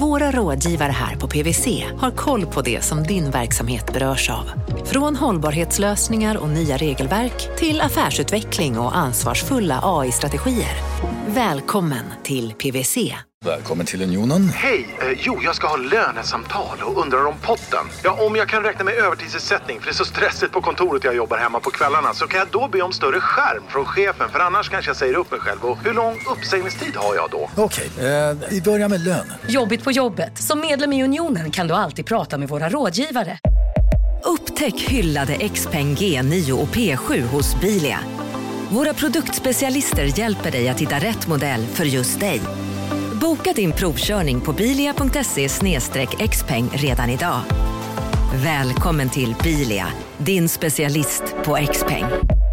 våra rådgivare här på PWC har koll på det som din verksamhet berörs av. Från hållbarhetslösningar och nya regelverk till affärsutveckling och ansvarsfulla AI-strategier. Välkommen till PWC. Välkommen till Unionen. Hej! Eh, jo, jag ska ha lönesamtal och undrar om potten. Ja, om jag kan räkna med övertidsersättning för det är så stressigt på kontoret jag jobbar hemma på kvällarna så kan jag då be om större skärm från chefen för annars kanske jag säger upp mig själv. Och hur lång uppsägningstid har jag då? Okej, eh, vi börjar med lön. Jobbigt på jobbet. Som medlem i Unionen kan du alltid prata med våra rådgivare. Upptäck hyllade XPeng G9 och P7 hos Bilia. Våra produktspecialister hjälper dig att hitta rätt modell för just dig. Boka din provkörning på bilia.se xpeng redan idag. Välkommen till Bilia, din specialist på XPeng. peng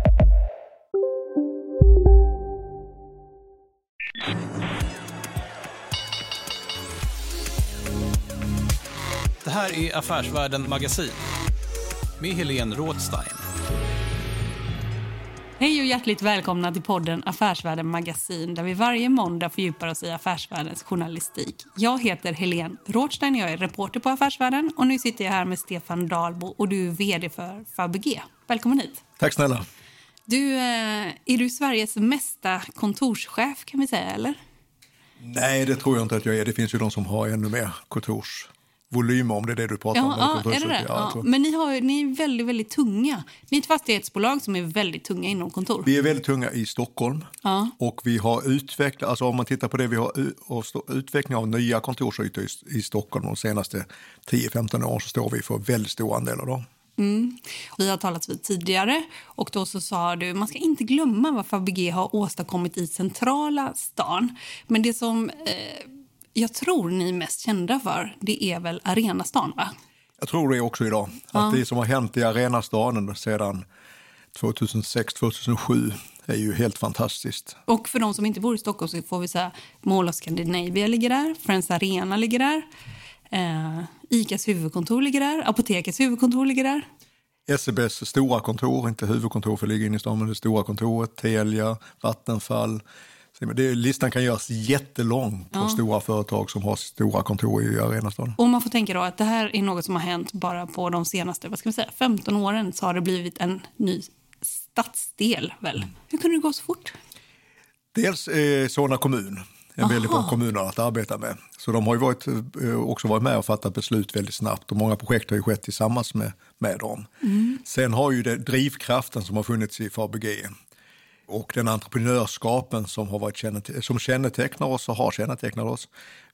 här är Affärsvärlden Magasin med Helene Rådstein. Hej och hjärtligt välkomna till podden Affärsvärlden Magasin där vi varje måndag fördjupar oss i affärsvärldens journalistik. Jag heter Helene Rådstein, jag är reporter på Affärsvärlden och nu sitter jag här med Stefan Dahlbo och du är vd för Fabege. Välkommen hit. Tack snälla. Du, eh, är du Sveriges mesta kontorschef kan vi säga, eller? Nej, det tror jag inte att jag är. Det finns ju de som har ännu mer kontors volymer om det är det du pratar ja, om. Ja, är det det? Ja, men ni, har, ni är väldigt, väldigt tunga. Ni är ett fastighetsbolag som är väldigt tunga inom kontor. Vi är väldigt tunga i Stockholm ja. och vi har utvecklat, alltså om man tittar på det, vi har utveckling av nya kontorsytor i, i Stockholm de senaste 10-15 åren så står vi för väldigt stor andel av dem. Mm. Vi har talat vid tidigare och då så sa du man ska inte glömma vad Fabege har åstadkommit i centrala stan. Men det som eh, jag tror ni är mest kända för, det är väl Arenastan, va? Jag tror det också idag. Ja. Att det som har hänt i Arenastaden sedan 2006-2007 är ju helt fantastiskt. Och för de som inte bor i Stockholm så får vi säga Mall of Scandinavia ligger där, Friends Arena ligger där, eh, Icas huvudkontor ligger där, Apotekets huvudkontor ligger där. SEBs stora kontor, inte huvudkontor för ligger inne i stan, men det stora kontoret, Telia, Vattenfall, det, listan kan göras jättelång på ja. stora företag som har stora kontor i Arenastaden. Och man får tänka då att det här är något som har hänt bara på de senaste vad ska vi säga, 15 åren så har det blivit en ny stadsdel. Väl? Hur kunde det gå så fort? Dels eh, Solna kommun, en Aha. väldigt bra kommun att arbeta med. Så de har ju varit, eh, också varit med och fattat beslut väldigt snabbt och många projekt har ju skett tillsammans med, med dem. Mm. Sen har ju det, drivkraften som har funnits i Fabege och den entreprenörskapen som, har varit som kännetecknar oss och har kännetecknat oss.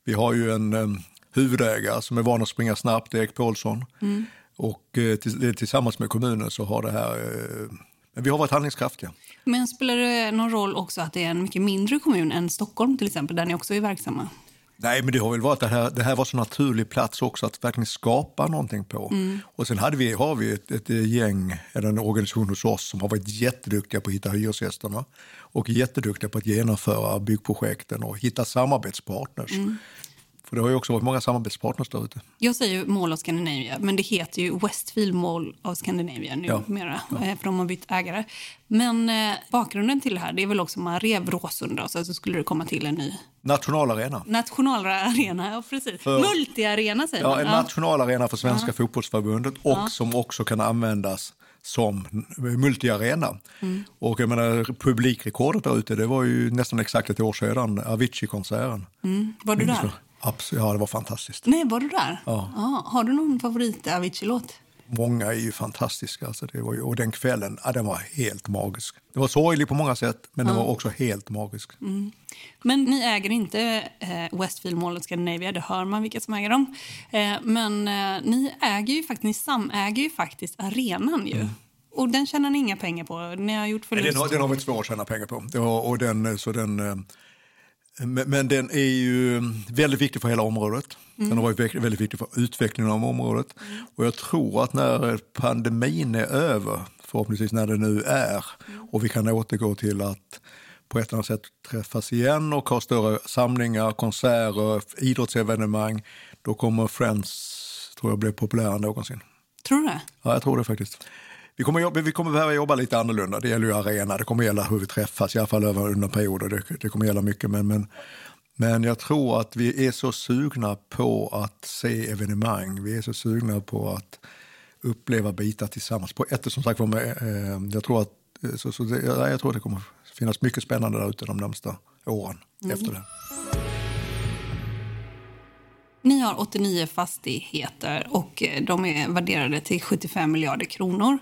Vi har ju en um, huvudägare som är van att springa snabbt, Erik Paulsson. Mm. Och uh, tillsammans med kommunen så har det här uh, men vi har varit handlingskraftiga. Men spelar det någon roll också att det är en mycket mindre kommun än Stockholm till exempel, där ni också är verksamma? Nej, men det har väl varit det här, det här var så naturlig plats också att verkligen skapa någonting på. Mm. Och sen hade vi, har vi ett, ett gäng, eller en organisation hos oss som har varit jätteduktiga på att hitta hyresgästerna och jätteduktiga på att genomföra byggprojekten och hitta samarbetspartners. Mm. För det har ju också varit många samarbetspartners där ute. Jag säger Mall of Scandinavia, men det heter ju Westfield Mall of Scandinavia numera, ja. ja. Eh, för de har bytt ägare. Men eh, bakgrunden till det här det är väl också man rev Råsunda och så skulle det komma till en ny... Nationalarena. Nationalarena, ja precis. För, Multiarena säger ja, man. En ja. nationalarena för Svenska ja. fotbollsförbundet och ja. som också kan användas som multiarena. Mm. Och jag menar, publikrekordet där ute, det var ju nästan exakt ett år sedan, Avicii-konserten. Mm. Var du där? Absolut, ja, det var fantastiskt. Nej, var du där? Ja. Aha. Har du någon favorit Avicii-låt? Många är ju fantastiska. Alltså det var ju, och den kvällen, ja, den var helt magisk. Det var sorglig på många sätt, men ja. den var också helt magisk. Mm. Men ni äger inte eh, Westfield Mall of Scandinavia, det hör man vilka som äger dem. Eh, men eh, ni äger ju faktiskt, ni samäger ju faktiskt arenan ju. Mm. Och den tjänar ni inga pengar på? Ni har gjort förlust? Den har, den har vi svårt att tjäna pengar på. Och den, så den, eh, men den är ju väldigt viktig för hela området. Mm. Den har varit väldigt viktig för utvecklingen av området. Mm. Och jag tror att när pandemin är över, förhoppningsvis när det nu är, mm. och vi kan återgå till att på ett eller annat sätt träffas igen och ha större samlingar, konserter, idrottsevenemang, då kommer Friends tror jag bli populärare än någonsin. Tror du det? Ja, jag tror det faktiskt. Vi kommer, jobba, vi kommer behöva jobba lite annorlunda. Det gäller ju arena, det kommer gälla hur vi träffas, i alla fall över under perioder. Det, det kommer gälla mycket. Men, men, men jag tror att vi är så sugna på att se evenemang. Vi är så sugna på att uppleva bitar tillsammans. På ett som sagt med, eh, jag tror att så, så det, jag tror att det kommer finnas mycket spännande där ute de närmsta åren mm. efter det. Ni har 89 fastigheter och eh, de är värderade till 75 miljarder kronor.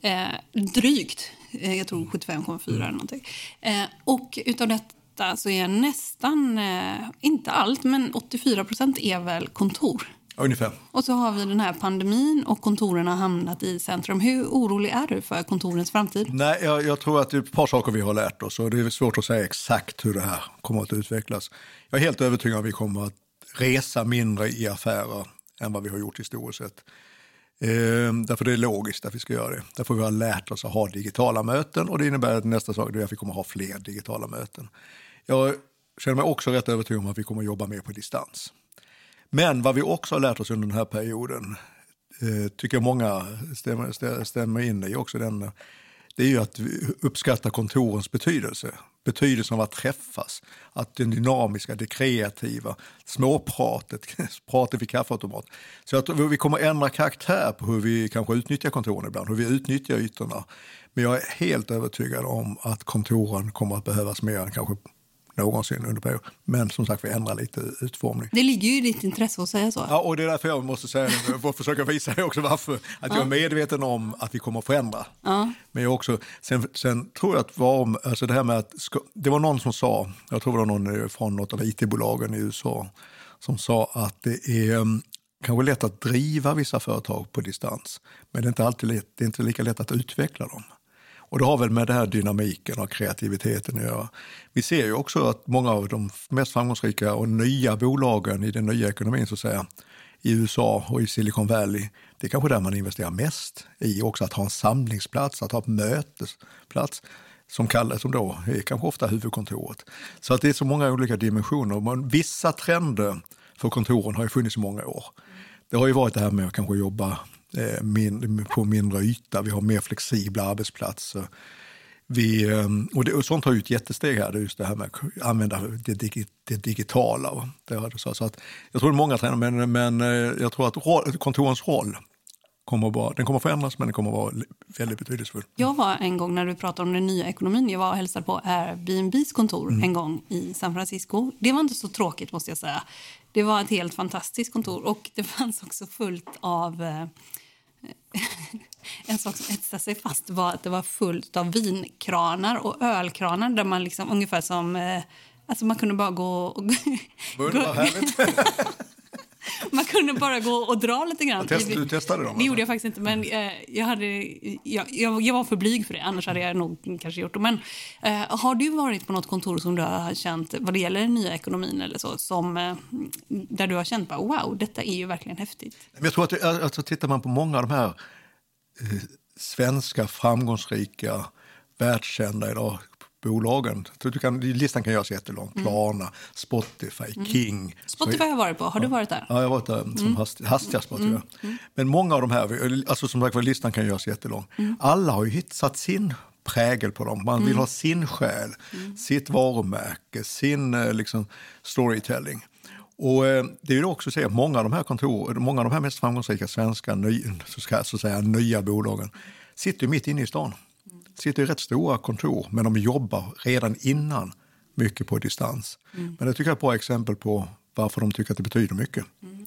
Eh, drygt. Eh, jag tror 75,4 eller någonting. Eh, och utav detta så är nästan, eh, inte allt, men 84 procent är väl kontor. Ungefär. Och så har vi den här pandemin och kontoren har hamnat i centrum. Hur orolig är du för kontorens framtid? Nej, jag, jag, tror att det är ett par saker vi har lärt oss och det är svårt att säga exakt hur det här kommer att utvecklas. Jag är helt övertygad om att vi kommer att resa mindre i affärer än vad vi har gjort historiskt sett. Ehm, därför det är logiskt att vi ska göra det. Därför vi har lärt oss att ha digitala möten och det innebär att nästa sak är att vi kommer att ha fler digitala möten. Jag känner mig också rätt övertygad om att vi kommer att jobba mer på distans. Men vad vi också har lärt oss under den här perioden, eh, tycker jag många stämmer, stämmer in i också, den, det är ju att uppskatta kontorens betydelse. Betydelsen av att träffas, att det dynamiska, det kreativa, småpratet, pratet vid kaffeautomat. Så att vi kommer ändra karaktär på hur vi kanske utnyttjar kontoren ibland, hur vi utnyttjar ytorna. Men jag är helt övertygad om att kontoren kommer att behövas mer än kanske någonsin under perioden. Men som sagt, vi ändrar lite utformning. Det ligger ju i ditt intresse att säga så. Ja, och det är därför jag måste säga det, för att försöka visa dig också varför. Att ja. jag är medveten om att vi kommer att förändra. Ja. Men jag också, sen, sen tror jag att var, alltså det här med att, det var någon som sa, jag tror det var någon från något av it-bolagen i USA, som sa att det är um, kanske lätt att driva vissa företag på distans, men det är inte alltid lätt, det är inte lika lätt att utveckla dem. Och det har väl med den här dynamiken och kreativiteten att göra. Vi ser ju också att många av de mest framgångsrika och nya bolagen i den nya ekonomin så att säga, i USA och i Silicon Valley, det är kanske där man investerar mest i också att ha en samlingsplats, att ha en mötesplats som kallas som då är kanske ofta huvudkontoret. Så att det är så många olika dimensioner. Men vissa trender för kontoren har ju funnits i många år. Det har ju varit det här med att kanske jobba min, på mindre yta. Vi har mer flexibla arbetsplatser. Vi, ehm, och, det, och sånt har ju ett jättesteg här, just det här med att använda det, det digitala. Det, så att, jag tror det är många trender, men, men eh, jag tror att roll, kontorens roll kommer att vara, den kommer att förändras, men den kommer att vara väldigt betydelsefull. Jag var en gång, när du pratade om den nya ekonomin, jag var och hälsade på Airbnbs kontor mm. en gång i San Francisco. Det var inte så tråkigt, måste jag säga. Det var ett helt fantastiskt kontor och det fanns också fullt av eh, en sak som etsade sig fast var att det var fullt av vinkranar och ölkranar där man liksom ungefär som... Eh, alltså man kunde bara gå och... Vad härligt. Man kunde bara gå och dra lite grann. Test, du testade dem? Det gjorde jag faktiskt inte. Men eh, jag, hade, jag, jag, jag, var för blyg för det. Annars hade jag nog kanske gjort det. Men eh, har du varit på något kontor som du har känt, vad det gäller den nya ekonomin eller så, som, eh, där du har känt bara, wow, detta är ju verkligen häftigt? Jag tror att alltså, tittar man på många av de här eh, svenska framgångsrika världskända idag bolagen. Du kan, listan kan göras jättelång. Mm. Klarna, Spotify, mm. King. Spotify har jag varit på. Har du varit där? Ja, jag har varit där som mm. hast, hastigast. Mm. Mm. Men många av de här, alltså som sagt listan kan göras jättelång. Mm. Alla har ju hittat sin prägel på dem. Man vill mm. ha sin själ, mm. sitt varumärke, sin eh, liksom, storytelling. Och eh, det är också så att många av de här kontor, många av de här mest framgångsrika svenska ny, så, ska, så säga, nya bolagen sitter mitt inne i stan sitter i rätt stora kontor, men de jobbar redan innan mycket på distans. Mm. Men det tycker jag är ett bra exempel på varför de tycker att det betyder mycket. Mm.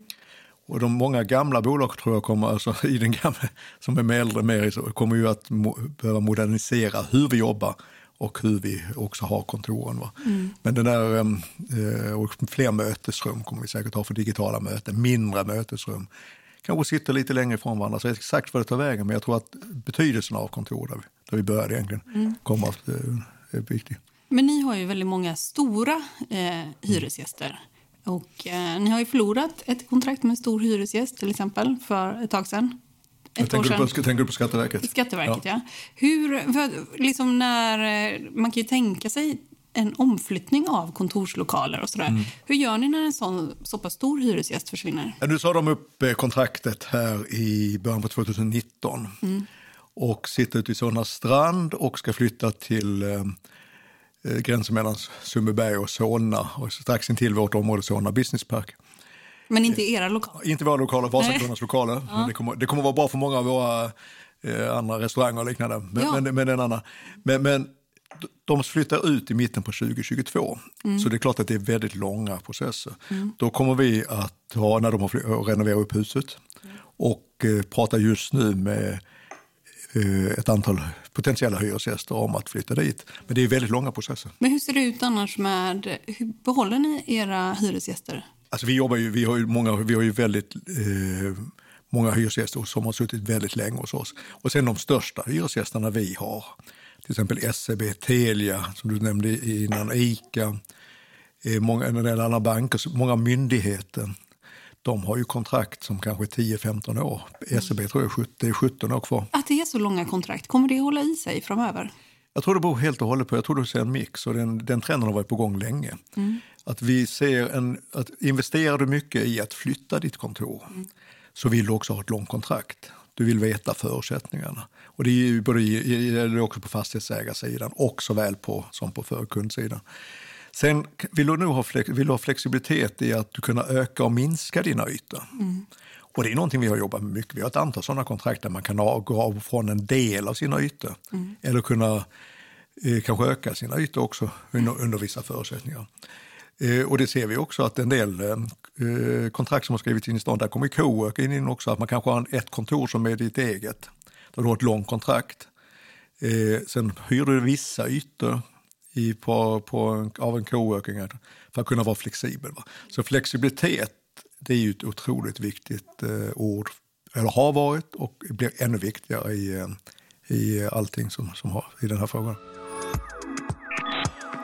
Och de många gamla bolag tror jag kommer, alltså i den gamla, som är med äldre mer, kommer ju att mo behöva modernisera hur vi jobbar och hur vi också har kontoren. Mm. Men den där, eh, och fler mötesrum kommer vi säkert ha för digitala möten, mindre mötesrum kanske sitter lite längre ifrån varandra. Så exakt vad det tar vägen, men jag tror att betydelsen av kontor där vi, där vi började egentligen mm. kommer att eh, är viktig. Men ni har ju väldigt många stora eh, hyresgäster. Och, eh, ni har ju förlorat ett kontrakt med en stor hyresgäst till exempel för ett tag sedan. Ett tänker, du på, tänker på Skatteverket? Skatteverket, ja. ja. Hur, för, liksom när, eh, man kan ju tänka sig en omflyttning av kontorslokaler och sådär. Mm. Hur gör ni när en sån, så pass stor hyresgäst försvinner? nu sa de upp eh, kontraktet här i början på 2019. Mm. och sitter ute i Solna strand och ska flytta till eh, eh, gränsen mellan Sundbyberg och Solna och strax intill vårt område Solna Business Park. Men inte era lokaler? Inte våra lokaler, Vasakronans lokaler. Men det, kommer, det kommer vara bra för många av våra eh, andra restauranger och liknande. Men, Ja. men, men, en annan. men, men de flyttar ut i mitten på 2022. Så det är klart att det är väldigt långa processer. Då kommer vi att ha, när de har fly- att renovera upp huset och eh, pratar just nu med eh, ett antal potentiella hyresgäster om att flytta dit. Men det är väldigt långa processer. Men hur ser det ut annars med... Hur behåller ni era hyresgäster? Alltså vi jobbar ju, vi har ju många, vi har ju väldigt eh, många hyresgäster som har suttit väldigt länge hos oss. Och sen de största hyresgästerna vi har, till exempel SEB, Telia, som du nämnde innan, ICA, eh, många, en del andra banker, många myndigheter. De har ju kontrakt som kanske är 10-15 år. SEB tror jag är 17, det är 17 år kvar. Att det är så långa kontrakt, kommer det hålla i sig framöver? Jag tror det beror helt och hållet på, jag tror du ser en mix och den, den trenden har varit på gång länge. Att vi ser en, att investerar du mycket i att flytta ditt kontor så vill du också ha ett långt kontrakt. Du vill veta förutsättningarna. Och det är både gäller också på fastighetsägarsidan och såväl på, som på för- kundsidan. Sen vill du, nog ha, flex, vill du ha flexibilitet i att du kunna öka och minska dina ytor. Och det är någonting vi har jobbat med mycket. Vi har ett antal sådana kontrakt där man kan gå av från en del av sina ytor. Eller kunna eh, kanske öka sina ytor också under, under vissa förutsättningar. Eh, och det ser vi också att en del eh, kontrakt som har skrivits in i stan, där kommer coworking in också. Att man kanske har ett kontor som är ditt eget. Där du har ett långt kontrakt. Eh, sen hyr du vissa ytor i, på, på en, av en coworking för att kunna vara flexibel. Va? Så flexibilitet det är ju ett otroligt viktigt eh, ord, eller har varit och blir ännu viktigare i, i allting som, som har i den här frågan.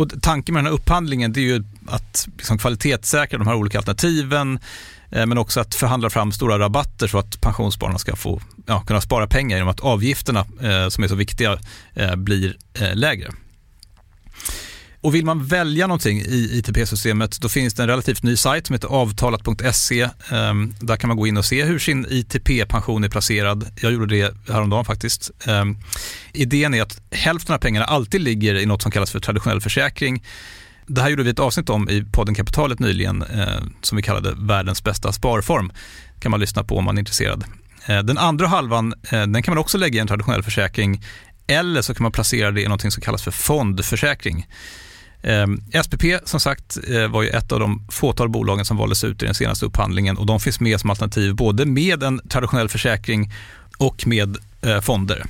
Och tanken med den här upphandlingen det är ju att liksom kvalitetssäkra de här olika alternativen eh, men också att förhandla fram stora rabatter så att pensionsspararna ska få ja, kunna spara pengar genom att avgifterna eh, som är så viktiga eh, blir eh, lägre. Och vill man välja någonting i ITP-systemet då finns det en relativt ny sajt som heter avtalat.se. Ehm, där kan man gå in och se hur sin ITP-pension är placerad. Jag gjorde det häromdagen faktiskt. Ehm, Idén är att hälften av pengarna alltid ligger i något som kallas för traditionell försäkring. Det här gjorde vi ett avsnitt om i podden Kapitalet nyligen eh, som vi kallade världens bästa sparform. kan man lyssna på om man är intresserad. Eh, Den andra halvan eh, den kan man också lägga i en traditionell försäkring eller så kan man placera det i något som kallas för fondförsäkring. Eh, SPP som sagt eh, var ju ett av de fåtal bolagen som valdes ut i den senaste upphandlingen och de finns med som alternativ både med en traditionell försäkring och med eh, fonder.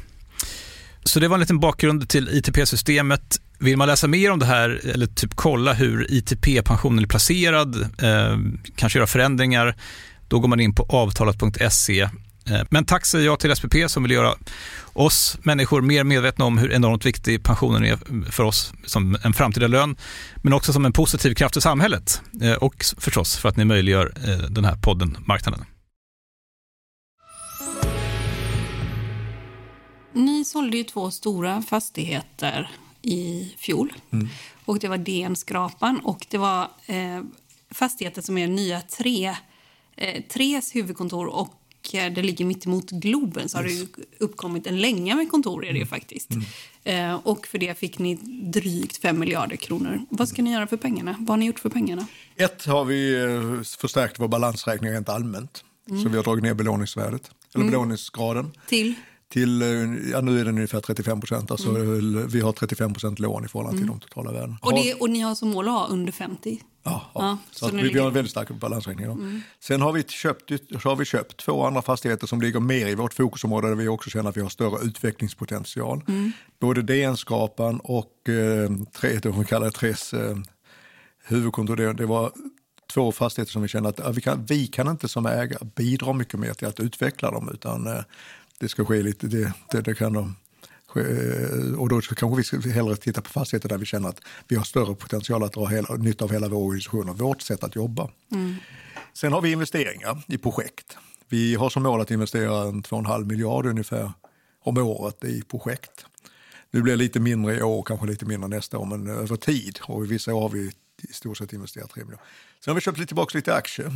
Så det var en liten bakgrund till ITP-systemet. Vill man läsa mer om det här eller typ kolla hur ITP-pensionen är placerad, eh, kanske göra förändringar, då går man in på avtalat.se. Eh, Men tack säger jag till SPP som vill göra oss människor mer medvetna om hur enormt viktig pensionen är för oss som en framtida lön, men också som en positiv kraft i samhället eh, och förstås för att ni möjliggör eh, den här podden Marknaden. Ni sålde ju två stora fastigheter i fjol. Och Det var DN-skrapan och det var eh, fastigheter som är nya tre, eh, Tres huvudkontor och eh, det ligger mitt emot Globen så har det uppkommit en länga med kontor är det ju faktiskt. Eh, och för det fick ni drygt 5 miljarder kronor. Vad ska ni göra för pengarna? Vad har ni gjort för pengarna? Ett har vi eh, förstärkt vår balansräkning rent allmänt. Så vi har dragit ner belåningsvärdet, eller belåningsgraden Till? Till, eh, ja, nu är den ungefär 35 procent. Alltså, Vi har 35 procent lån i förhållande till de totala värdena. Och, det, och ni har som mål att ha under 50? Ja, ja. Ja, så så vi, ligger- har en väldigt stark balansräkning. Ja. Sen har vi, köpt, har vi köpt två andra fastigheter som ligger mer i vårt fokusområde där vi också känner att vi har större utvecklingspotential. Både DN-skrapan och eh, tre, det vi kallar det Tres eh, huvudkontor. Det, det var två fastigheter som vi kände att vi, kan, vi kan inte som ägare bidra mycket mer till att utveckla dem utan eh, det ska ske lite, det, det, det kan de eh, och då kanske vi hellre titta på fastigheter där vi känner att vi har större potential att dra hela, nytta av hela vår organisation och vårt sätt att jobba. Sen har vi investeringar i projekt. Vi har som mål att investera en 2,5 miljard ungefär om året i projekt. Nu blir det lite mindre i år, kanske lite mindre nästa år, men över tid. Och i vissa år har vi i stort sett investerat 3 miljarder. Sen har vi köpt lite tillbaka lite aktier.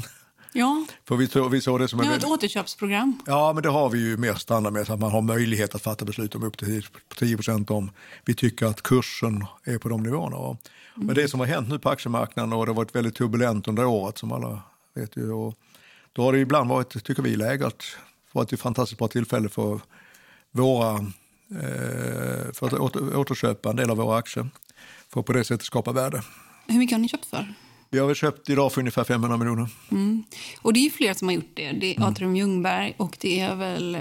Ja, För vi, vi såg det som en ni har ett återköpsprogram. Ja, men det har vi ju mer standard med, så att man har möjlighet att fatta beslut om upp till 10 procent om vi tycker att kursen är på de nivåerna. va. Men det som har hänt nu på aktiemarknaden och det har varit väldigt turbulent under året som alla vet ju. Och då har det ibland varit, tycker vi, läge att varit ett fantastiskt bra tillfälle för våra eh, för att åter, återköpa en del av våra aktier för att på det sättet skapa värde. Hur mycket har ni köpt för? Vi har väl köpt idag för ungefär 500 miljoner. Och det är ju fler som har gjort det. Det är Atrium Ljungberg och det är väl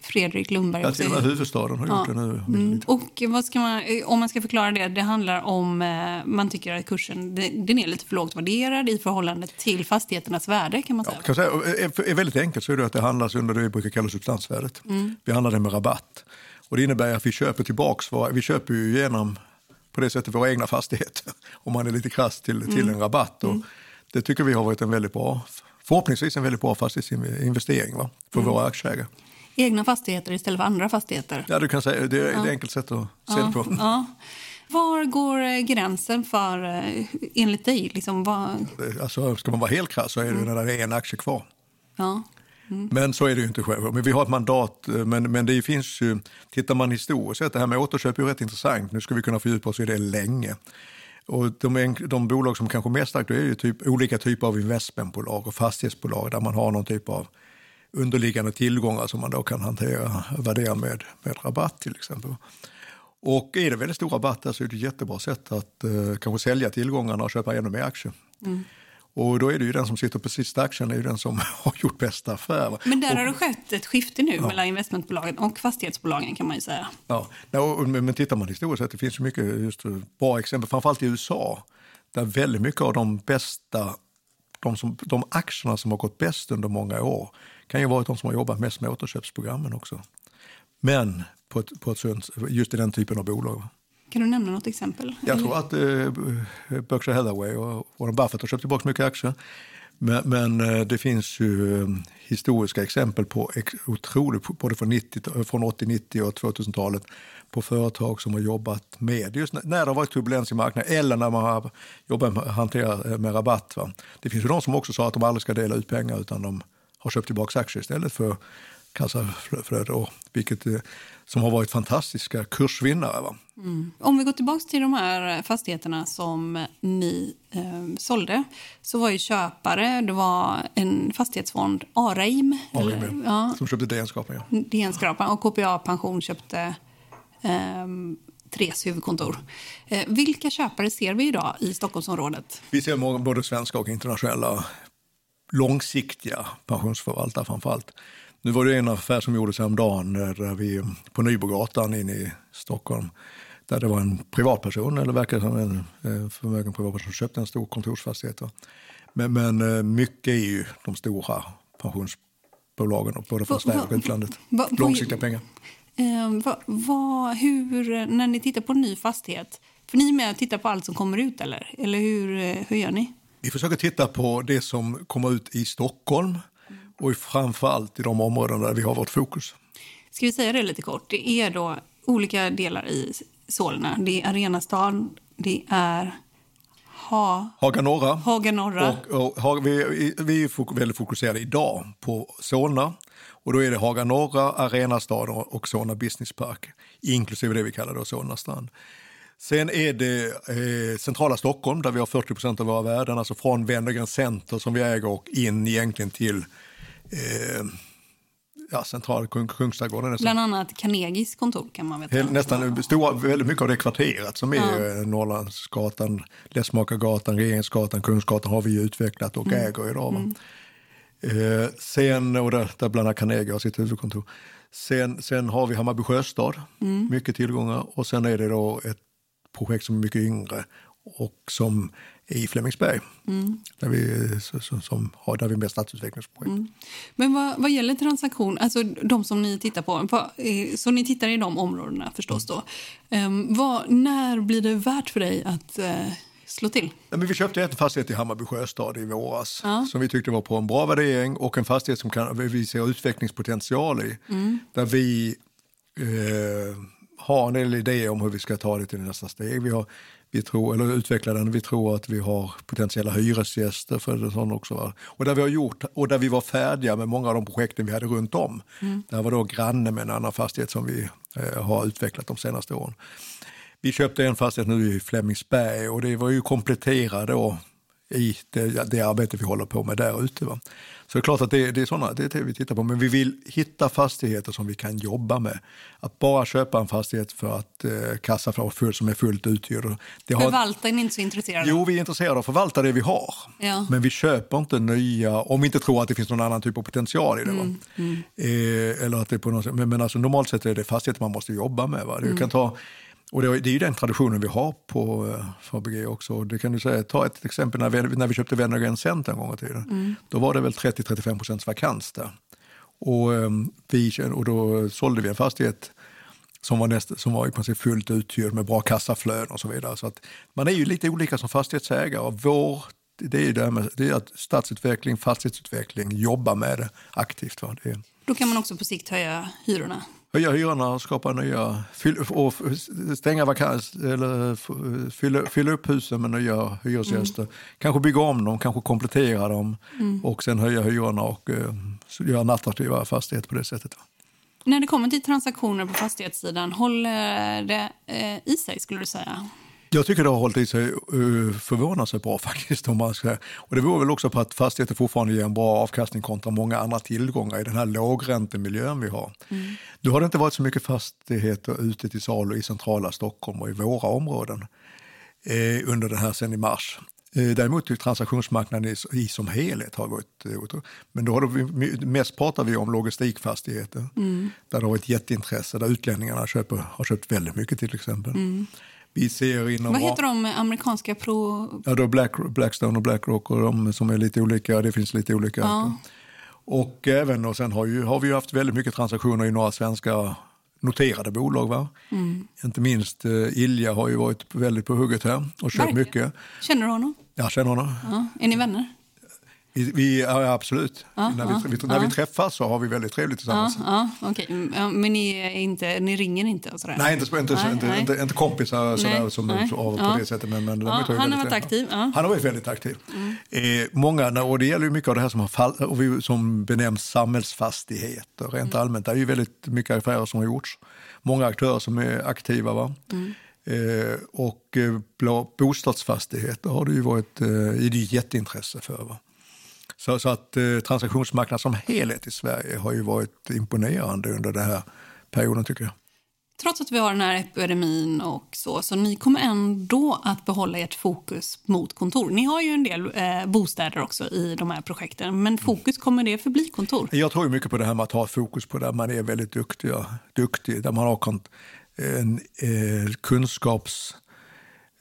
Fredrik Lundberg Ja, till och med huvudstaden har gjort det nu. Mm. Och vad ska man, om man ska förklara det, det handlar om eh, man tycker att kursen den är lite för lågt värderad i förhållande till fastigheternas värde kan man säga. Kan jag säga, är, är väldigt enkelt så är det att det handlas under det vi brukar kalla substansvärdet. Vi handlar det med rabatt. Och det innebär att vi köper tillbaks, vi köper ju genom på det sättet våra egna fastigheter om man är lite krass till, till en rabatt. Och Det tycker vi har varit en väldigt bra, förhoppningsvis en väldigt bra fastighetsinvestering va? för våra aktieägare. Egna fastigheter istället för andra fastigheter. Ja, du kan säga, det är ett enkelt sätt att se det på. Ja. Var går gränsen för, eh, enligt dig? Liksom, vad, Alltså, ska man vara helt krass så är det när det är en aktie kvar. ja. Men så är det ju inte själv. Men vi har ett mandat. eh, Men, men det finns ju, tittar man historiskt sett, det här med återköp är ju rätt intressant. Nu ska vi kunna fördjupa oss i det länge. Och de, de bolag som kanske mest aktuella är ju typ, olika typer av investmentbolag och fastighetsbolag där man har någon typ av underliggande tillgångar som man då kan hantera, värdera med, med rabatt till exempel. Och är det väldigt stor rabatt så är det ett jättebra sätt att eh, kanske sälja tillgångarna och köpa ännu mer aktier. Och då är det ju den som sitter på sista aktien är ju den som har gjort bästa affär. Men där Och- har det skett ett skifte nu mellan investmentbolagen och fastighetsbolagen kan man ju säga. Ja, och- men, tittar man historiskt sett, det finns ju mycket just eh, bra exempel, framförallt i USA, där väldigt mycket av de bästa, de, som, de aktierna som har gått bäst under många år kan ju vara de som har jobbat mest med återköpsprogrammen också. Men på ett, på ett just i den typen av bolag. Kan du nämna något exempel? Jag tror att eh, Berkshire Hathaway och Warren Buffett har köpt tillbaka mycket aktier. Men, men eh, det finns ju eh, historiska exempel på otroligt, både från, 90, från 80, 90 och 2000-talet på företag som har jobbat med, just när, det har varit turbulens i marknaden eller när man har jobbat med att hantera eh, med rabatt. Va? Det finns ju de som också sa att de aldrig ska dela ut pengar utan de har köpt tillbaka aktier istället för kassaflöde, och, vilket eh, som har varit fantastiska kursvinnare. Va? Om vi går tillbaka till de här fastigheterna som ni eh, sålde så var ju köpare, det var en fastighetsfond, Areim, eller- Arim, ja, Som köpte DN-skrapan. Ja. DN-skrapan och KPA Pension köpte eh, Tres huvudkontor. Eh, vilka köpare ser vi idag i Stockholmsområdet? Vi ser många, både svenska och internationella långsiktiga pensionsförvaltare framförallt. Nu var det en affär som gjordes häromdagen där vi, på Nybrogatan inne i Stockholm där det var en privatperson, eller verkar som en eh, förmögen privatperson, som köpte en stor kontorsfastighet. va. Men, men eh, mycket är ju de stora pensionsbolagen, både från Va- Sverige va- och utlandet. va- vad- Långsiktiga pengar. Eh, vad, vad, hur, när ni tittar på en ny fastighet, för ni är med och tittar på allt som kommer ut eller? Eller hur, hur gör ni? Vi försöker titta på det som kommer ut i Stockholm och framförallt i de områden där vi har vårt fokus. Ska vi säga det lite kort? Det är då olika delar i Solna. Det är Arenastan, det är ha, Haga norra. Haga norra. Och, och, Haga- vi, vi är väldigt fokuserade idag på Solna. Och då är det Haga norra, Arenastad och och Solna Business Park, inklusive det vi kallar då Solna strand. Sen är det eh, centrala Stockholm där vi har 40 procent av våra värden, alltså från Wennergren Center som vi äger och in egentligen till eh, ja, centrala Kung, Kungsträdgården. Bland annat Carnegies kontor kan man veta. Nästan stora, väldigt mycket av det kvarteret som är ja. Norrlandsgatan, Läsmakargatan, Regeringsgatan, Kungsgatan har vi utvecklat och mm. äger idag. Mm. Eh, sen, och där, där bland annat Carnegie har sitt huvudkontor. Sen, sen har vi Hammarby sjöstad, mm. mycket tillgångar. Och sen är det då ett projekt som är mycket yngre och som är i Flemingsberg. Mm. Där, vi, som, som har, där vi med stadsutvecklingsprojekt. Mm. Men vad, vad gäller transaktion, alltså de som ni tittar på, vad, så ni tittar i de områdena förstås då. Um, vad, när blir det värt för dig att uh, slå till? Ja, men vi köpte en fastighet i Hammarby sjöstad i våras ja. som vi tyckte var på en bra värdering och en fastighet som kan, vi ser utvecklingspotential i. Mm. Där vi eh, har en del idéer om hur vi ska ta det till nästa steg. Vi, har, vi tror, eller utveckla den. Vi tror att vi har potentiella hyresgäster för det sån också. Va? Och där vi har gjort och där vi var färdiga med många av de projekten vi hade runt om. Mm. Där var då granne med en annan fastighet som vi eh, har utvecklat de senaste åren. Vi köpte en fastighet nu i Flemingsberg och det var ju kompletterade då i det, det arbete vi håller på med där ute. Va? Så det är klart att det, det är sådana, det är det vi tittar på. Men vi vill hitta fastigheter som vi kan jobba med. Att bara köpa en fastighet för att eh, kassaflödet full, som är fullt uthyrd. Förvaltar ni inte så intresserade? Jo, vi är intresserade av att förvalta det vi har. Ja. Men vi köper inte nya, om vi inte tror att det finns någon annan typ av potential i det. Mm, mm. Eh, eller att det på något men, men alltså, normalt sett är det fastigheter man måste jobba med. Va? Det mm. kan ta och det, är ju den traditionen vi har på eh, Fabege också. Det kan du säga, ta ett exempel när vi, när vi köpte Wennergren Center en gång i tiden. Mm. Då var det väl 30-35 procents vakans där. Och, ehm, vi, och då sålde vi en fastighet som var, näst, som var i princip fullt uthyrd med bra kassaflöden och så vidare. Så att man är ju lite olika som fastighetsägare. Vår, det är ju det, med, det är att stadsutveckling, fastighetsutveckling, jobba med det aktivt. Va? Det Då kan man också på sikt höja hyrorna? Höja hyrorna, skapa nya, fyll, och stänga vakans, eller fylla, fylla upp husen med nya hyresgäster. Mm. Kanske bygga om dem, kanske komplettera dem mm. och sen höja hyrorna och uh, göra en attraktivare fastighet på det sättet. När det kommer till transaktioner på fastighetssidan, håller det eh, i sig skulle du säga? Jag tycker det har hållit i sig uh, förvånansvärt bra faktiskt. Om man ska. Och det beror väl också på att fastigheter fortfarande ger en bra avkastning kontra många andra tillgångar i den här lågräntemiljön vi har. Mm. Nu har det inte varit så mycket fastigheter ute till salu i centrala Stockholm och i våra områden eh, under den här sen i mars. Eh, däremot transaktionsmarknaden i, i som helhet har varit eh, Men då har vi, mest pratar vi om logistikfastigheter mm. där det har varit jätteintresse, där utlänningarna köper, har köpt väldigt mycket till exempel. Mm. Vi ser inom Vad heter de amerikanska pro... Ja, då Black, Blackstone och Blackrock och de som är lite olika. Det finns lite olika. Ja. Och även och sen har, ju, har vi haft väldigt mycket transaktioner i några svenska noterade bolag. Va? Mm. Inte minst eh, Ilja har ju varit väldigt på hugget här och köpt mycket. Känner du honom? Jag känner honom. Ja. Är ni vänner? Vi, vi, ja, absolut. Ja, när, ja, vi, när vi träffas så har vi väldigt trevligt tillsammans. Ja, okay. Men ni, inte, ni ringer inte? Och sådär. Nej, inte, inte, nej, inte, nej. inte, inte kompisar sådär, som, nej. Av, på det sättet. Men, men han har varit aktiv? Han har varit väldigt aktiv. Mm. Eh, många, och det gäller ju mycket av det här som, har fall, som benämns samhällsfastigheter rent mm. allmänt. Det är ju väldigt mycket affärer som har gjorts. Många aktörer som är aktiva. Va? Mm. Eh, och eh, bostadsfastigheter har det ju varit eh, är det jätteintresse för. Va? Så, så att eh, transaktionsmarknaden som helhet i Sverige har ju varit imponerande under den här perioden tycker jag. Trots att vi har den här epidemin och så, så ni kommer ändå att behålla ert fokus mot kontor. Ni har ju en del eh, bostäder också i de här projekten, men fokus kommer det förbli kontor? Jag tror mycket på det här med att ha fokus på där man är väldigt duktiga, duktig, där man har en eh, kunskaps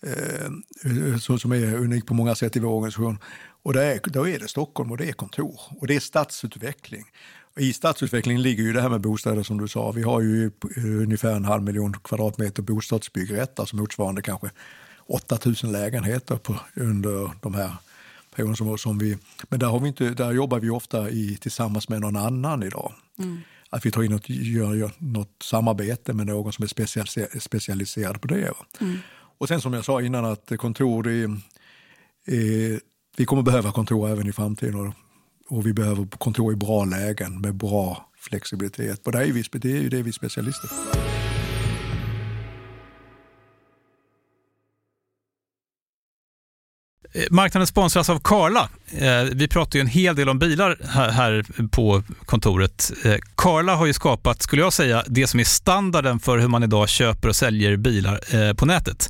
eh, som är unik på många sätt i vår organisation. Och det är, då är det Stockholm och det är kontor och det är stadsutveckling. I stadsutveckling ligger ju det här med bostäder som du sa. Vi har ju ungefär en halv miljon kvadratmeter bostadsbyggrätter, alltså motsvarande kanske 8000 lägenheter på, under de här perioderna. Som, som vi, men där, har vi inte, där jobbar vi ofta i, tillsammans med någon annan idag. Mm. Att vi tar in och gör, gör något samarbete med någon som är specialiserad på det. Mm. Och sen som jag sa innan att kontor, det är vi kommer behöva kontor även i framtiden och vi behöver kontor i bra lägen med bra flexibilitet. Och det är, vi, det är ju det vi är specialister på. marknaden sponsras av Karla. Eh, vi pratar ju en hel del om bilar här på kontoret. Eh, Karla har ju skapat, skulle jag säga, det som är standarden för hur man idag köper och säljer bilar på nätet.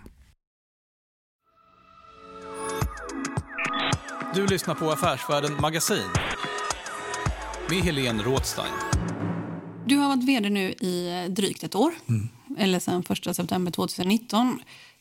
Du lyssnar på Affärsvärlden Magasin med Helene Rådstein. Du har varit vd nu i drygt ett år, mm. eller sedan 1 september 2019.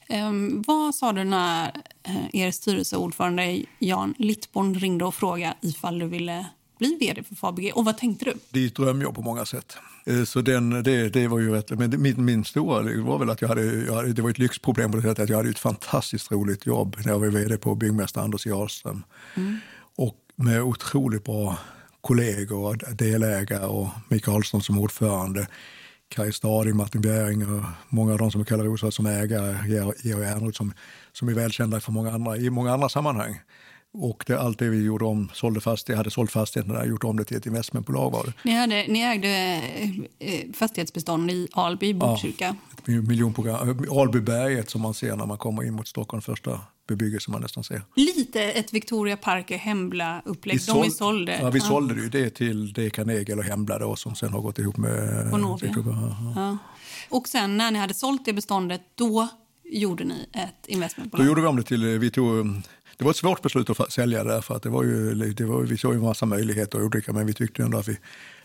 Um, vad sa du när uh, er styrelseordförande Jan Littborn ringde och frågade ifall du ville bli vd för Fabege? Och vad tänkte du? Det är ett drömjobb på många sätt. Eh, så den, det, det var ju rätt. Men min, min stora var väl att jag hade, jag hade, det var ett lyxproblem på det sättet att jag hade ett fantastiskt roligt jobb när jag var vd på byggmästare Anders Jarlström. Mm. Och med otroligt bra kollegor, delägare och Mikael Ahlström som ordförande. Kaj Stading, Martin Bjäring och många av de som kallar Rosa som ägare, Georg Ernroth som, som är välkända för många andra, i många andra sammanhang. Och det, allt det vi gjorde om, sålde fast, jag hade sålt fastigheten där, gjort om det till ett investmentbolag var det. Ni, hade, ni ägde eh, fastighetsbestånd i Alby, Botkyrka? Ja, ett miljonprogram. Albyberget som man ser när man kommer in mot Stockholm, första bebyggelse man nästan ser. Lite ett Victoria Parker Hembla-upplägg. De vi sålde. Ja, vi ja. sålde ju det till det Carnegie eller Hembla då, som sen har gått ihop med... Bonovia. Ja. Och sen när ni hade sålt det beståndet, då gjorde ni ett investmentbolag? Då gjorde vi om det till... Vi tog, det var ett svårt beslut att sälja det för att det var ju, det var, vi såg ju en massa möjligheter och olika, men vi tyckte ändå att vi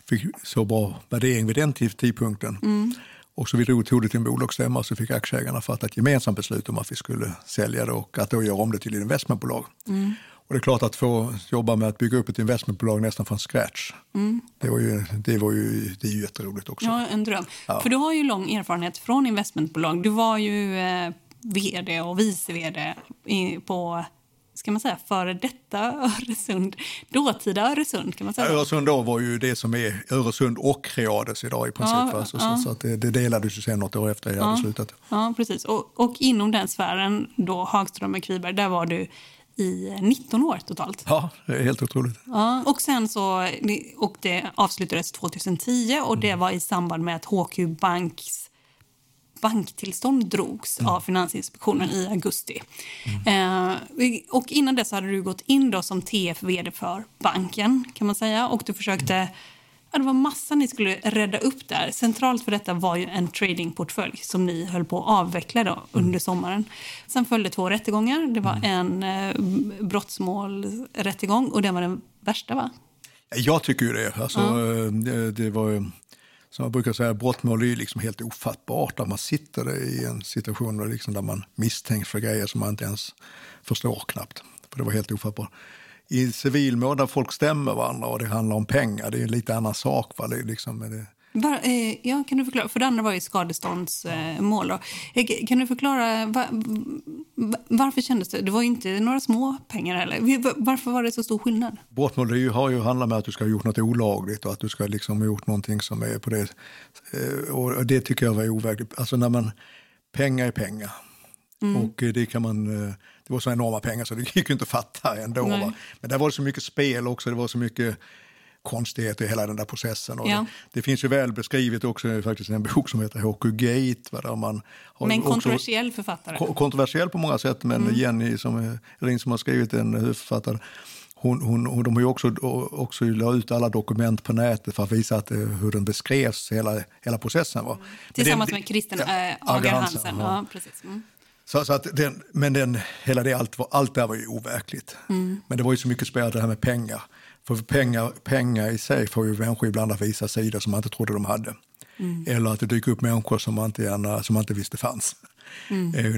fick så bra värdering vid den tidpunkten. Mm. Och så vi drog, tog det till en bolagsstämma och så fick aktieägarna fatta ett gemensamt beslut om att vi skulle sälja det och att då göra om det till ett investmentbolag. Mm. Och det är klart att få jobba med att bygga upp ett investmentbolag nästan från scratch. Mm. Det, var ju, det, var ju, det är ju jätteroligt också. Ja, en dröm. Ja. För du har ju lång erfarenhet från investmentbolag. Du var ju eh, vd och vice vd på ska man säga, före detta Öresund, dåtida Öresund kan man säga. Öresund då var ju det som är Öresund och Creades idag i princip. Ja, alltså, ja. Så, så, att det, det delades ju sen något år efter jag ja, hade slutat. Ja, precis. Och, och inom den sfären, då Hagström och Kviberg, där var du i 19 år totalt. Ja, det är helt otroligt. Ja, och sen så, och det avslutades 2010 och det mm. var i samband med att HQ Banks banktillstånd drogs mm. av Finansinspektionen i augusti. Mm. Eh, och innan dess hade du gått in då som TF-vd för banken kan man säga och du försökte Ja, det var massa ni skulle rädda upp där. Centralt för detta var ju en tradingportfölj som ni höll på att avveckla då under mm. sommaren. Sen följde två rättegångar. Det var mm. en eh, brottsmålrättegång och den var den värsta va? Jag tycker ju det. Alltså. Eh, det, det var som man brukar säga, brottmål är liksom helt ofattbart. där man sitter i en situation där, liksom där man misstänks för grejer som man inte ens förstår knappt. För det var helt ofattbart. I civilmål där folk stämmer varandra och det handlar om pengar, det är en lite annan sak. Va? Det är liksom, det, var, eh, ja, kan du förklara? För det andra var ju skadeståndsmål. Eh, kan du förklara var, varför kändes det? Det var ju inte några små pengar heller. Varför var det så stor skillnad? Brottmål har ju handlat med att du ska ha gjort något olagligt och att du ska liksom ha gjort någonting som är på det. Eh, och det tycker jag var overkligt. Alltså när man, pengar är pengar. Mm. Och det kan man, eh, det var så enorma pengar så det gick ju inte att fatta ändå. Men där var det så mycket spel också, det var så mycket konstigheter i hela den där processen. Och Ja. det, det finns ju väl beskrivet också faktiskt en bok som heter HQ Gate. Va, där man har Men också- kontroversiell författare. Ko- kontroversiell på många sätt, men Jenny som, är- Ring som har skrivit en huvudförfattare, hon, hon, hon, de har ju också, också la ut alla dokument på nätet för att visa att, eh, hur den beskrevs, hela, hela processen. Va? Tillsammans den- med ja, äh, Agar Agar Hansen, ja. Ja, precis. Mm. Så, så att den, men den, hela det, allt, allt det här var ju overkligt. Men det var ju så mycket spelat det här med pengar. För pengar, pengar i sig får ju människor ibland att visa sidor som man inte trodde de hade. Eller att det dyker upp människor som man inte, gärna, som man inte visste fanns. Eh,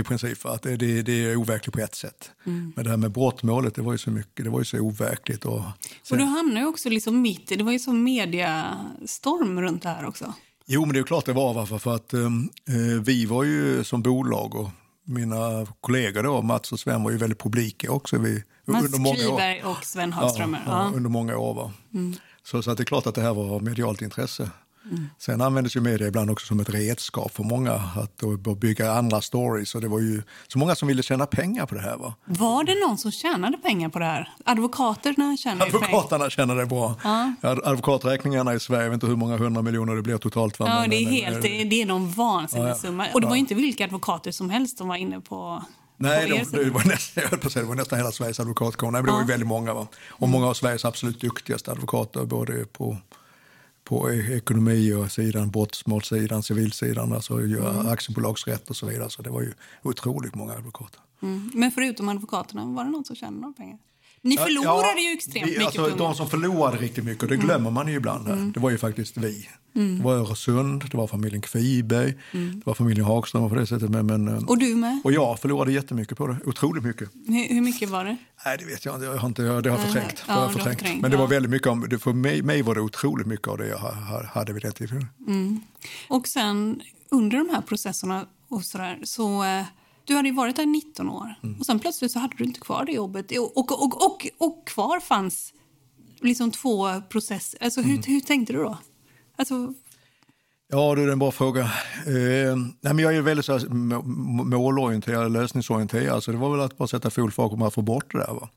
I, princip, att det, det, är overkligt på ett sätt. Men det här med brottmålet, det var ju så mycket, det var ju så overkligt. Och, Och du hamnar ju också liksom mitt det var ju som mediastorm runt det här också. Jo, men det är klart det var. Varför? För att um, eh, vi var ju som bolag och mina kollegor då, Mats och Sven, var ju väldigt publika också. Vi, Mats under många år. Och Sven Hagströmer. Ja, Ja, under många år. Va? Så, så att det är klart att det här var medialt intresse. Sen användes ju media ibland också som ett redskap för många att bygga andra stories. Och det var ju så många som ville tjäna pengar på det här. Va? Var det någon som tjänade pengar på det här? Advokaterna tjänade ju pengar. Advokaterna tjänade det bra. Ja. Ad- Advokaträkningarna i Sverige, jag vet inte hur många hundra miljoner det blir totalt. Va? Ja, det är, helt, det är, det är någon vansinnig Ja, ja. summa. Och det var inte vilka advokater som helst som var inne på, Nej, det, det, var nästan, jag på säga, det var nästan hela Sveriges advokatkår. Nej, men det var ju väldigt många. Va? Och många av Sveriges absolut duktigaste advokater, både på, på ekonomi och sidan, brottsmålssidan, civilsidan, alltså mm. aktiebolagsrätt och så vidare. Så det var ju otroligt många advokater. Mm. Men förutom advokaterna, var det någon som tjänade några pengar? Ni förlorade ju extremt vi, mycket alltså, De som förlorade riktigt mycket, och det glömmer man ju ibland. Här. Det var ju faktiskt vi. Det var Öresund, det var familjen Kviberg, det var familjen Hagström på det sättet. Men, men, Och du med? och jag förlorade jättemycket på det, otroligt mycket. Hur, hur mycket var det? Nej, det vet jag inte. Jag har, inte, det har förträngt. ja, Det har jag du har förträngt. förträngt, Men det var ja. väldigt mycket om, för mig, mig var det otroligt mycket av det jag ha- ha- hade vid den tiden. Och sen under de här processerna och sådär, så eh, du hade ju varit där i 19 år och sen plötsligt så hade du inte kvar det jobbet. Och, och, och, och, och kvar fanns liksom två processer. Alltså, hur, hur tänkte du då? Alltså, Ja, det är en bra fråga. Eh, nej, men jag är väldigt så här, må- må- målorienterad, lösningsorienterad. Så det var väl att bara sätta full fart och få bort det där. Va?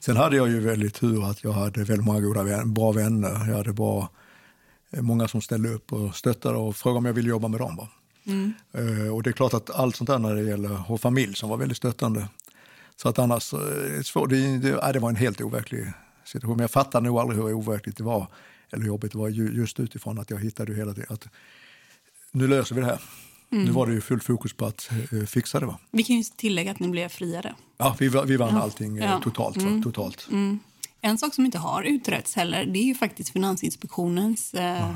Sen hade jag ju väldigt tur att jag hade väldigt många goda vän, bra vänner. Jag hade bra, eh, många som ställde upp och stöttade och frågade om jag ville jobba med dem. Va? Eh, och det är klart att allt sånt där när det gäller, och familj som var väldigt stöttande. Så att annars, eh, det, det, det, var en helt overklig situation. Men jag fattar nog aldrig hur overkligt det var, eller jobbigt det var ju- just utifrån att jag hittade hela tiden att nu löser vi det här. Nu var det ju fullt fokus på att eh, fixa det. Va? vi kan ju tillägga att ni blev friade. Ja, vi, vi vann allting eh, Ja. totalt. Va? totalt. En sak som inte har utretts heller, det är ju faktiskt Finansinspektionens... Eh, eh,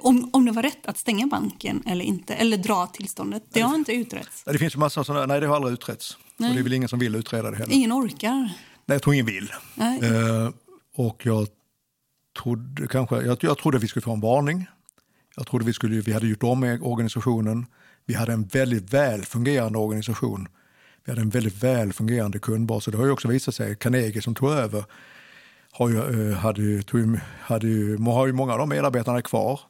om, om det var rätt att stänga banken eller inte, eller dra tillståndet. Det har inte utretts. Nej, Det finns av sådana, nej det har aldrig utretts. Nej. Och det är väl ingen som vill utreda det heller. Ingen orkar. Nej, jag tror ingen vill. Eh, och jag trodde kanske, jag, jag trodde vi skulle få en varning. Jag trodde vi, skulle, vi hade gjort om med organisationen. Vi hade en väldigt väl fungerande organisation. Vi hade en väldigt väl fungerande kundbas. Och det har ju också visat sig, Carnegie som tog över har ju, eh, hade ju, hade ju, har ju många av de medarbetarna kvar.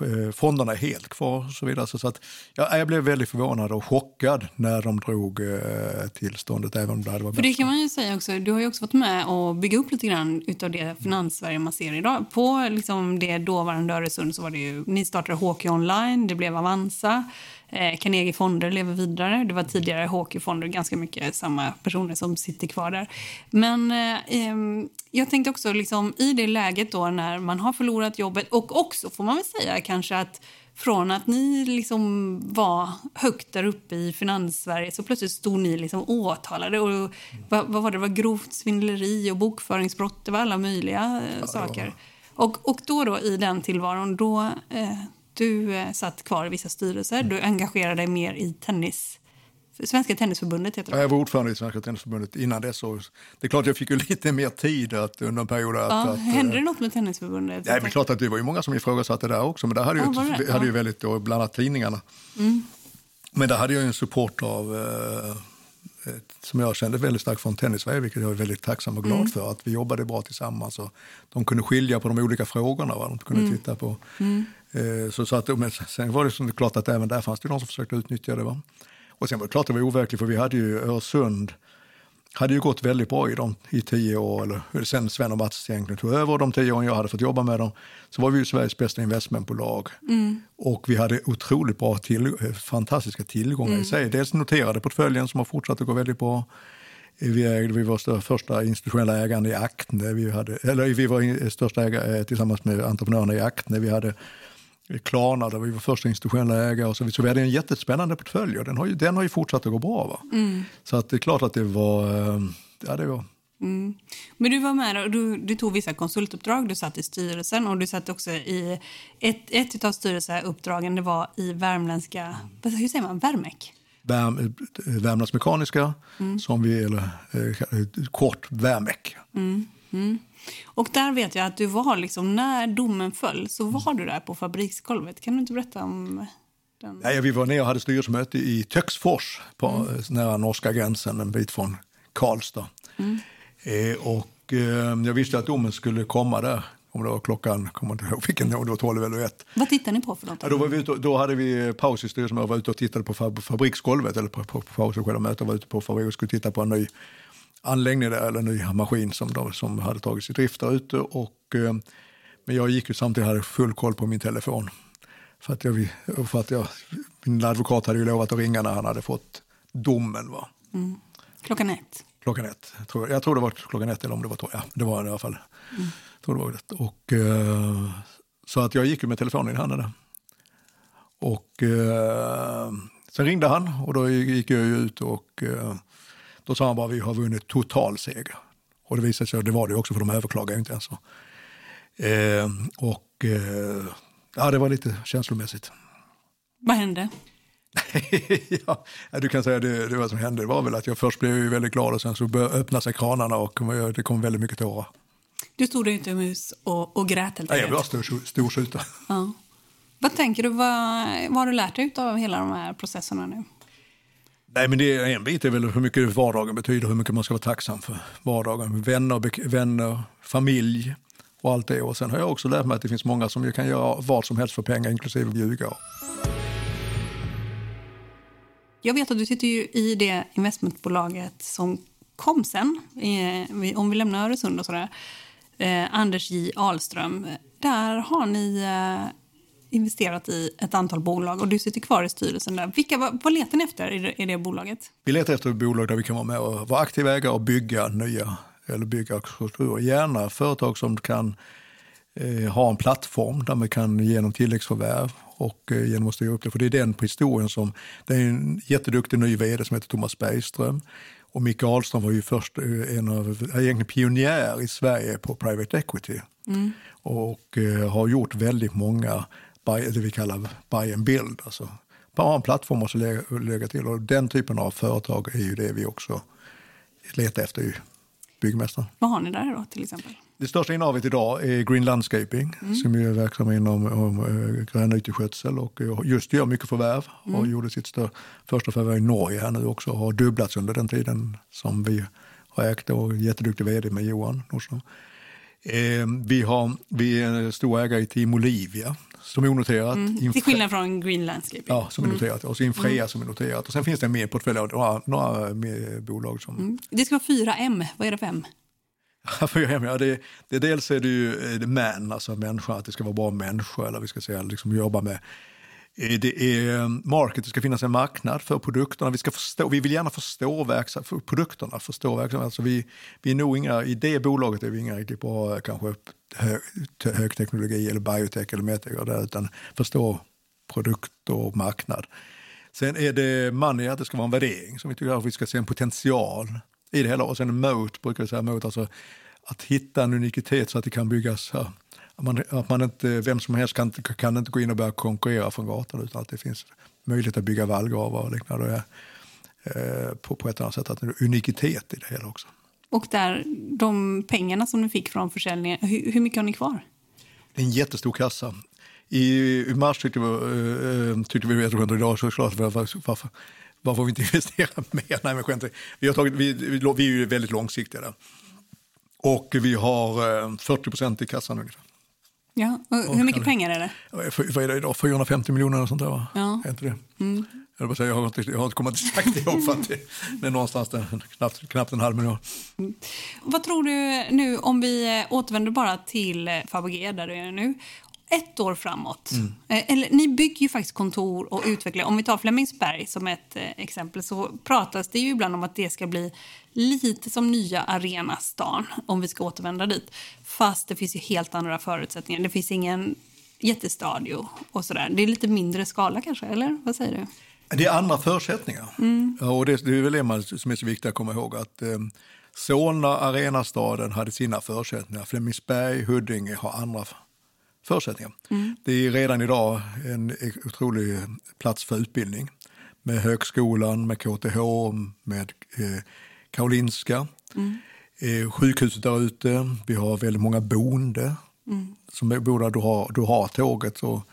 Eh, Fonderna är helt kvar och så vidare. Så, att, ja, jag blev väldigt förvånad och chockad när de drog eh, tillståndet. Även om det hade varit För det kan man ju säga också, du har ju också varit med och bygga upp lite grann utav det Finanssverige man ser idag. På liksom det dåvarande Öresund så var det ju, ni startade HK Online, det blev Avanza, eh, Carnegie Fonder lever vidare. Det var tidigare HQ Fonder, ganska mycket samma personer som sitter kvar där. Men eh, jag tänkte också liksom i det läget då när man har förlorat jobbet och också får man väl säga kanske att från att ni liksom var högt där uppe i Finanssverige så plötsligt stod ni liksom åtalade. Och vad, vad var det? det var grovt svindleri och bokföringsbrott. Det var alla möjliga eh, saker. Och, och då, då i den tillvaron, då eh, du eh, satt kvar i vissa styrelser. Du engagerade dig mer i tennis. Svenska Tennisförbundet heter Ja, det. jag var ordförande i Svenska Tennisförbundet innan dess. Så det är klart jag fick ju lite mer tid att, under en period. Att, Ja, att, hände eh, det något med Tennisförbundet? Nej, men klart att det var ju många som ifrågasatte det där också. Men det hade ju, Ja, var det? vi hade ju väldigt, då, bland annat tidningarna. Men där hade jag ju en support av, eh, ett, som jag kände väldigt starkt från Tennis-Sverige, vilket jag är väldigt tacksam och glad för. Att vi jobbade bra tillsammans. Och de kunde skilja på de olika frågorna. Va? De kunde titta på. Eh, så, så att, men sen var det så klart att även där fanns det någon som försökte utnyttja det. Va? Och sen var det klart att det var overkligt, för vi hade ju Öresund hade ju gått väldigt bra i dem i tio år. Eller, sen Sven och Mats egentligen tog över de tio åren jag hade fått jobba med dem. Så var vi ju Sveriges bästa investmentbolag. Mm. Och vi hade otroligt bra, till, fantastiska tillgångar mm. i sig. Dels noterade portföljen som har fortsatt att gå väldigt bra. Vi, ägde, vi var första institutionella ägaren i Actne. Vi, hade, eller vi var största ägare tillsammans med entreprenörerna i Actne. Vi hade Klarna där vi var första institutionella ägare. Och så, så vi hade en jättespännande portfölj och den har ju, den har ju fortsatt att gå bra. Va? Mm. Så att det är klart att det var... Eh, ja, det var Mm. Men du var med och du, du, tog vissa konsultuppdrag, du satt i styrelsen och du satt också i ett, ett av styrelseuppdragen det var i värmländska, hur säger man, Värmek? Värm, Värmlands Mekaniska, mm. som vi, eller eh, kort Värmek. Mm. Och där vet jag att du var, liksom, när domen föll, så var du där på fabriksgolvet. Kan du inte berätta om den? Ja, vi var nere och hade styrelsemöte i Töcksfors, på, mm. nära norska gränsen, en bit från Karlstad. Mm. Eh, och eh, jag visste att domen skulle komma där. Om det var klockan, kommer inte ihåg vilken, det var 12 eller 1. Vad tittade ni på för något? Ja, då, var vi ute, då hade vi paus i styrelsen och var ute och tittade på fabriksgolvet, eller på, på, på paus och själva mötet var ute på fabriken och skulle titta på en ny anläggning där, eller en ny maskin som, de, som hade tagits i drift där ute. Och, eh, men jag gick ju samtidigt hade full koll på min telefon. För att, jag, för att jag, min advokat hade ju lovat att ringa när han hade fått domen. Va? Mm. Klockan ett? Klockan ett. Jag tror, jag tror det var klockan ett eller om det var två. Ja, det var i alla fall. Mm. Jag tror det var det. Och, eh, så att jag gick med telefonen i handen där. Och eh, sen ringde han och då gick jag ut och eh, då sa han bara vi har vunnit total seger. Och det visade sig, det var det också för de överklagade inte ens. Eh, och eh, ja, det var lite känslomässigt. Vad hände? ja, du kan säga det, det vad som hände det var väl att jag först blev väldigt glad och sen så öppnade sig kranarna och det kom väldigt mycket tårar. Du stod utomhus och, och grät helt enkelt? Ja, jag var stor, storskjuta. Ja. Vad tänker du, vad, vad har du lärt dig av hela de här processerna nu? Nej, men det är, en bit är väl hur mycket vardagen betyder, hur mycket man ska vara tacksam för vardagen. Vänner, vänner, familj och allt det. Och sen har jag också lärt mig att det finns många som kan göra vad som helst för pengar, inklusive ljuga. Jag vet att du sitter ju i det investmentbolaget som kom sen, om vi lämnar Öresund och sådär. Eh, Anders J Ahlström. Där har ni eh, investerat i ett antal bolag och du sitter kvar i styrelsen där. Vilka, vad, vad letar ni efter i det, i det bolaget? Vi letar efter bolag där vi kan vara med och vara aktiva ägare och bygga nya eller bygga strukturer. Gärna företag som kan eh, ha en plattform där man kan genom tilläggsförvärv och eh, genom att styra upp det. För det är den på historien som, det är en jätteduktig ny vd som heter Thomas Bergström och Micke Ahlström var ju först eh, en av, egentligen pionjär i Sverige på private equity. Mm. Och eh, har gjort väldigt många det vi kallar buy and build. Alltså, bara en plattform måste lägga, lägga till och den typen av företag är ju det vi också letar efter i Byggmästaren. Vad har ni där då till exempel? Det största innehavet idag är Green Landscaping mm. som är verksamma inom om, uh, grönyteskötsel och uh, just gör mycket förvärv. Mm. Och gjorde sitt stör, första förvärv i Norge här nu också och har dubblats under den tiden som vi har ägt och jätteduktig vd med Johan Nordström. Eh, vi, har, vi är stor ägare i Team Olivia som är onoterat. Mm, till skillnad från Green Landscape. Ja, som är mm. noterat. Och så Infrea mm. som är noterat. Och sen finns det en mer portfölj av några, några mer bolag. Som... Mm. Det ska vara 4M. Vad är det för M? 4M, ja, det, det, dels är det ju det man, alltså människa, att det ska vara bra människor. Eller vi ska säga, liksom jobba med Eh, Eh, det är eh, market, det ska finnas en marknad för produkterna. Vi, ska förstå, vi vill gärna förstå verksam, för produkterna, förstå verksamheten. Alltså vi, vi är nog inga, I det bolaget är vi inga riktigt bra kanske hög, högteknologi eller biotech eller medtech utan förstå produkt och marknad. Sen är det money, att det ska vara en värdering som vi tycker att vi ska se en potential i det hela. Och sen moat, brukar vi säga moat, alltså att hitta en unikitet så att det kan byggas här att man, att man inte, vem som helst kan, kan inte gå in och börja konkurrera från gatan utan att det finns möjlighet att bygga vallgravar och liknande. Eh, på, på ett annat sätt, att det är unikitet i det hela också. Och där, de pengarna som ni fick från försäljningen, hur, hur mycket har ni kvar? Det är en jättestor kassa. I, mars tyckte vi, uh, tyckte vi att idag så klart varför, varför, varför vi inte investera mer? Nej, men skämt vi, har tagit, vi, vi, vi är ju väldigt långsiktiga där. Och vi har uh, 40 procent i kassan ungefär. Ja, och hur mycket pengar är det? Vad är det idag? 450 miljoner och sånt där va? Ja. Är inte det? Mm. Jag, säga, jag, har inte, jag har inte kommit exakt ihåg för att det, det är någonstans där, knappt, knappt en halv miljon. Vad tror du nu om vi återvänder bara till Fabege där du är nu ett år framåt. Mm. Eller, ni bygger ju faktiskt kontor och utvecklar. Om vi tar Flemingsberg som ett eh, exempel så pratas det ju ibland om att det ska bli lite som nya Arenastan om vi ska återvända dit. Fast det finns ju helt andra förutsättningar. Det finns ingen jättestadio och sådär. Det är lite mindre skala kanske, eller vad säger du? Det är andra förutsättningar. Mm. Och det, det, är väl det som är så viktigt att komma ihåg. att eh, Solna, Arenastaden, hade sina förutsättningar. Flemingsberg, Huddinge har andra förutsättningar. Mm. Det är redan idag en otrolig plats för utbildning med högskolan, med KTH, med eh, Karolinska, mm. eh, sjukhuset där ute. Vi har väldigt många boende mm. som bor där du har, du har tåget och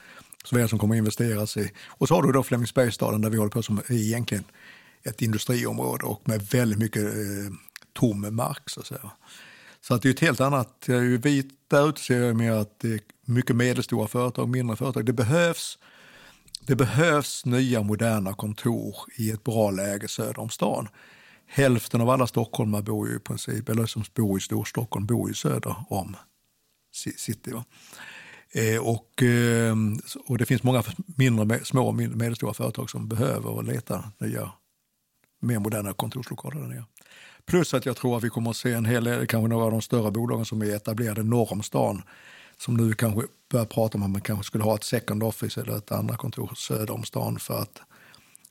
såväl som kommer att investeras i. Och så har du då Flemingsbergsstaden där vi håller på som är egentligen ett industriområde och med väldigt mycket eh, tom mark. Så att säga. Så att det är ett helt annat, vi där ute ser jag mer att det är mycket medelstora företag, mindre företag. Det behövs, det behövs nya moderna kontor i ett bra läge söder om stan. Hälften av alla stockholmare bor ju i princip, eller som bor i Storstockholm, bor ju söder om city. Va? Eh, och, eh, och det finns många mindre, små och medelstora företag som behöver och letar nya, mer moderna kontorslokaler där nere. Plus att jag tror att vi kommer att se en hel del, kanske några av de större bolagen som är etablerade norr om stan som nu kanske börjar prata om att man kanske skulle ha ett second office eller ett andra kontor söder om stan för att,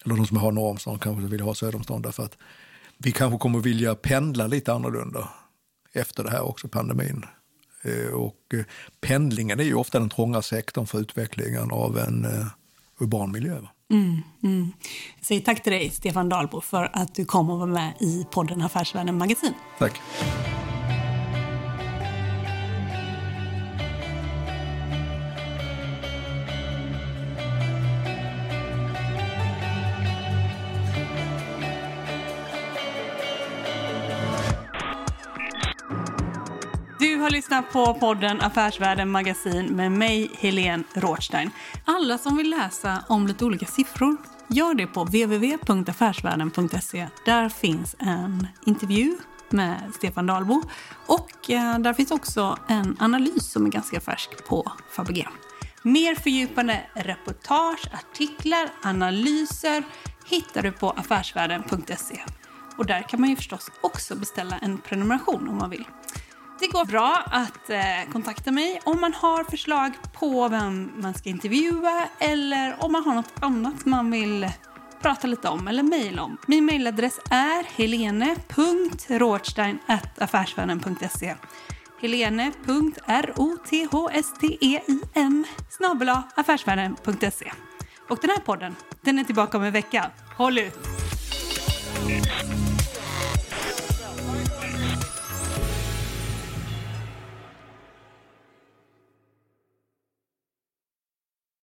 eller de som har norr om stan kanske vill ha söder om stan därför att vi kanske kommer att vilja pendla lite annorlunda efter det här också, pandemin. Eh, och eh, pendlingen är ju ofta den trånga sektorn för utvecklingen av en eh, urban miljö. Mm, mm. Jag säger tack till dig, Stefan Dahlbo, för att du kom och var med i podden Affärsvärlden Magasin. Tack. Har lyssnat på podden Affärsvärlden Magasin med mig, Helene Rothstein. Alla som vill läsa om lite olika siffror, gör det på www.affärsvärlden.se. Där finns en intervju med Stefan Dahlbo och eh, där finns också en analys som är ganska färsk på Fabege. Mer fördjupande reportage, artiklar, analyser hittar du på affärsvärlden.se. Och där kan man ju förstås också beställa en prenumeration om man vill. Det går bra att eh, kontakta mig om man har förslag på vem man ska intervjua eller om man har något annat man vill prata lite om eller mejla om. Min mejladress är helene.rothstein.affärsvännen.se helene.rothstein snabel affärsvärlden.se Och den här podden, den är tillbaka om en vecka. Håll ut!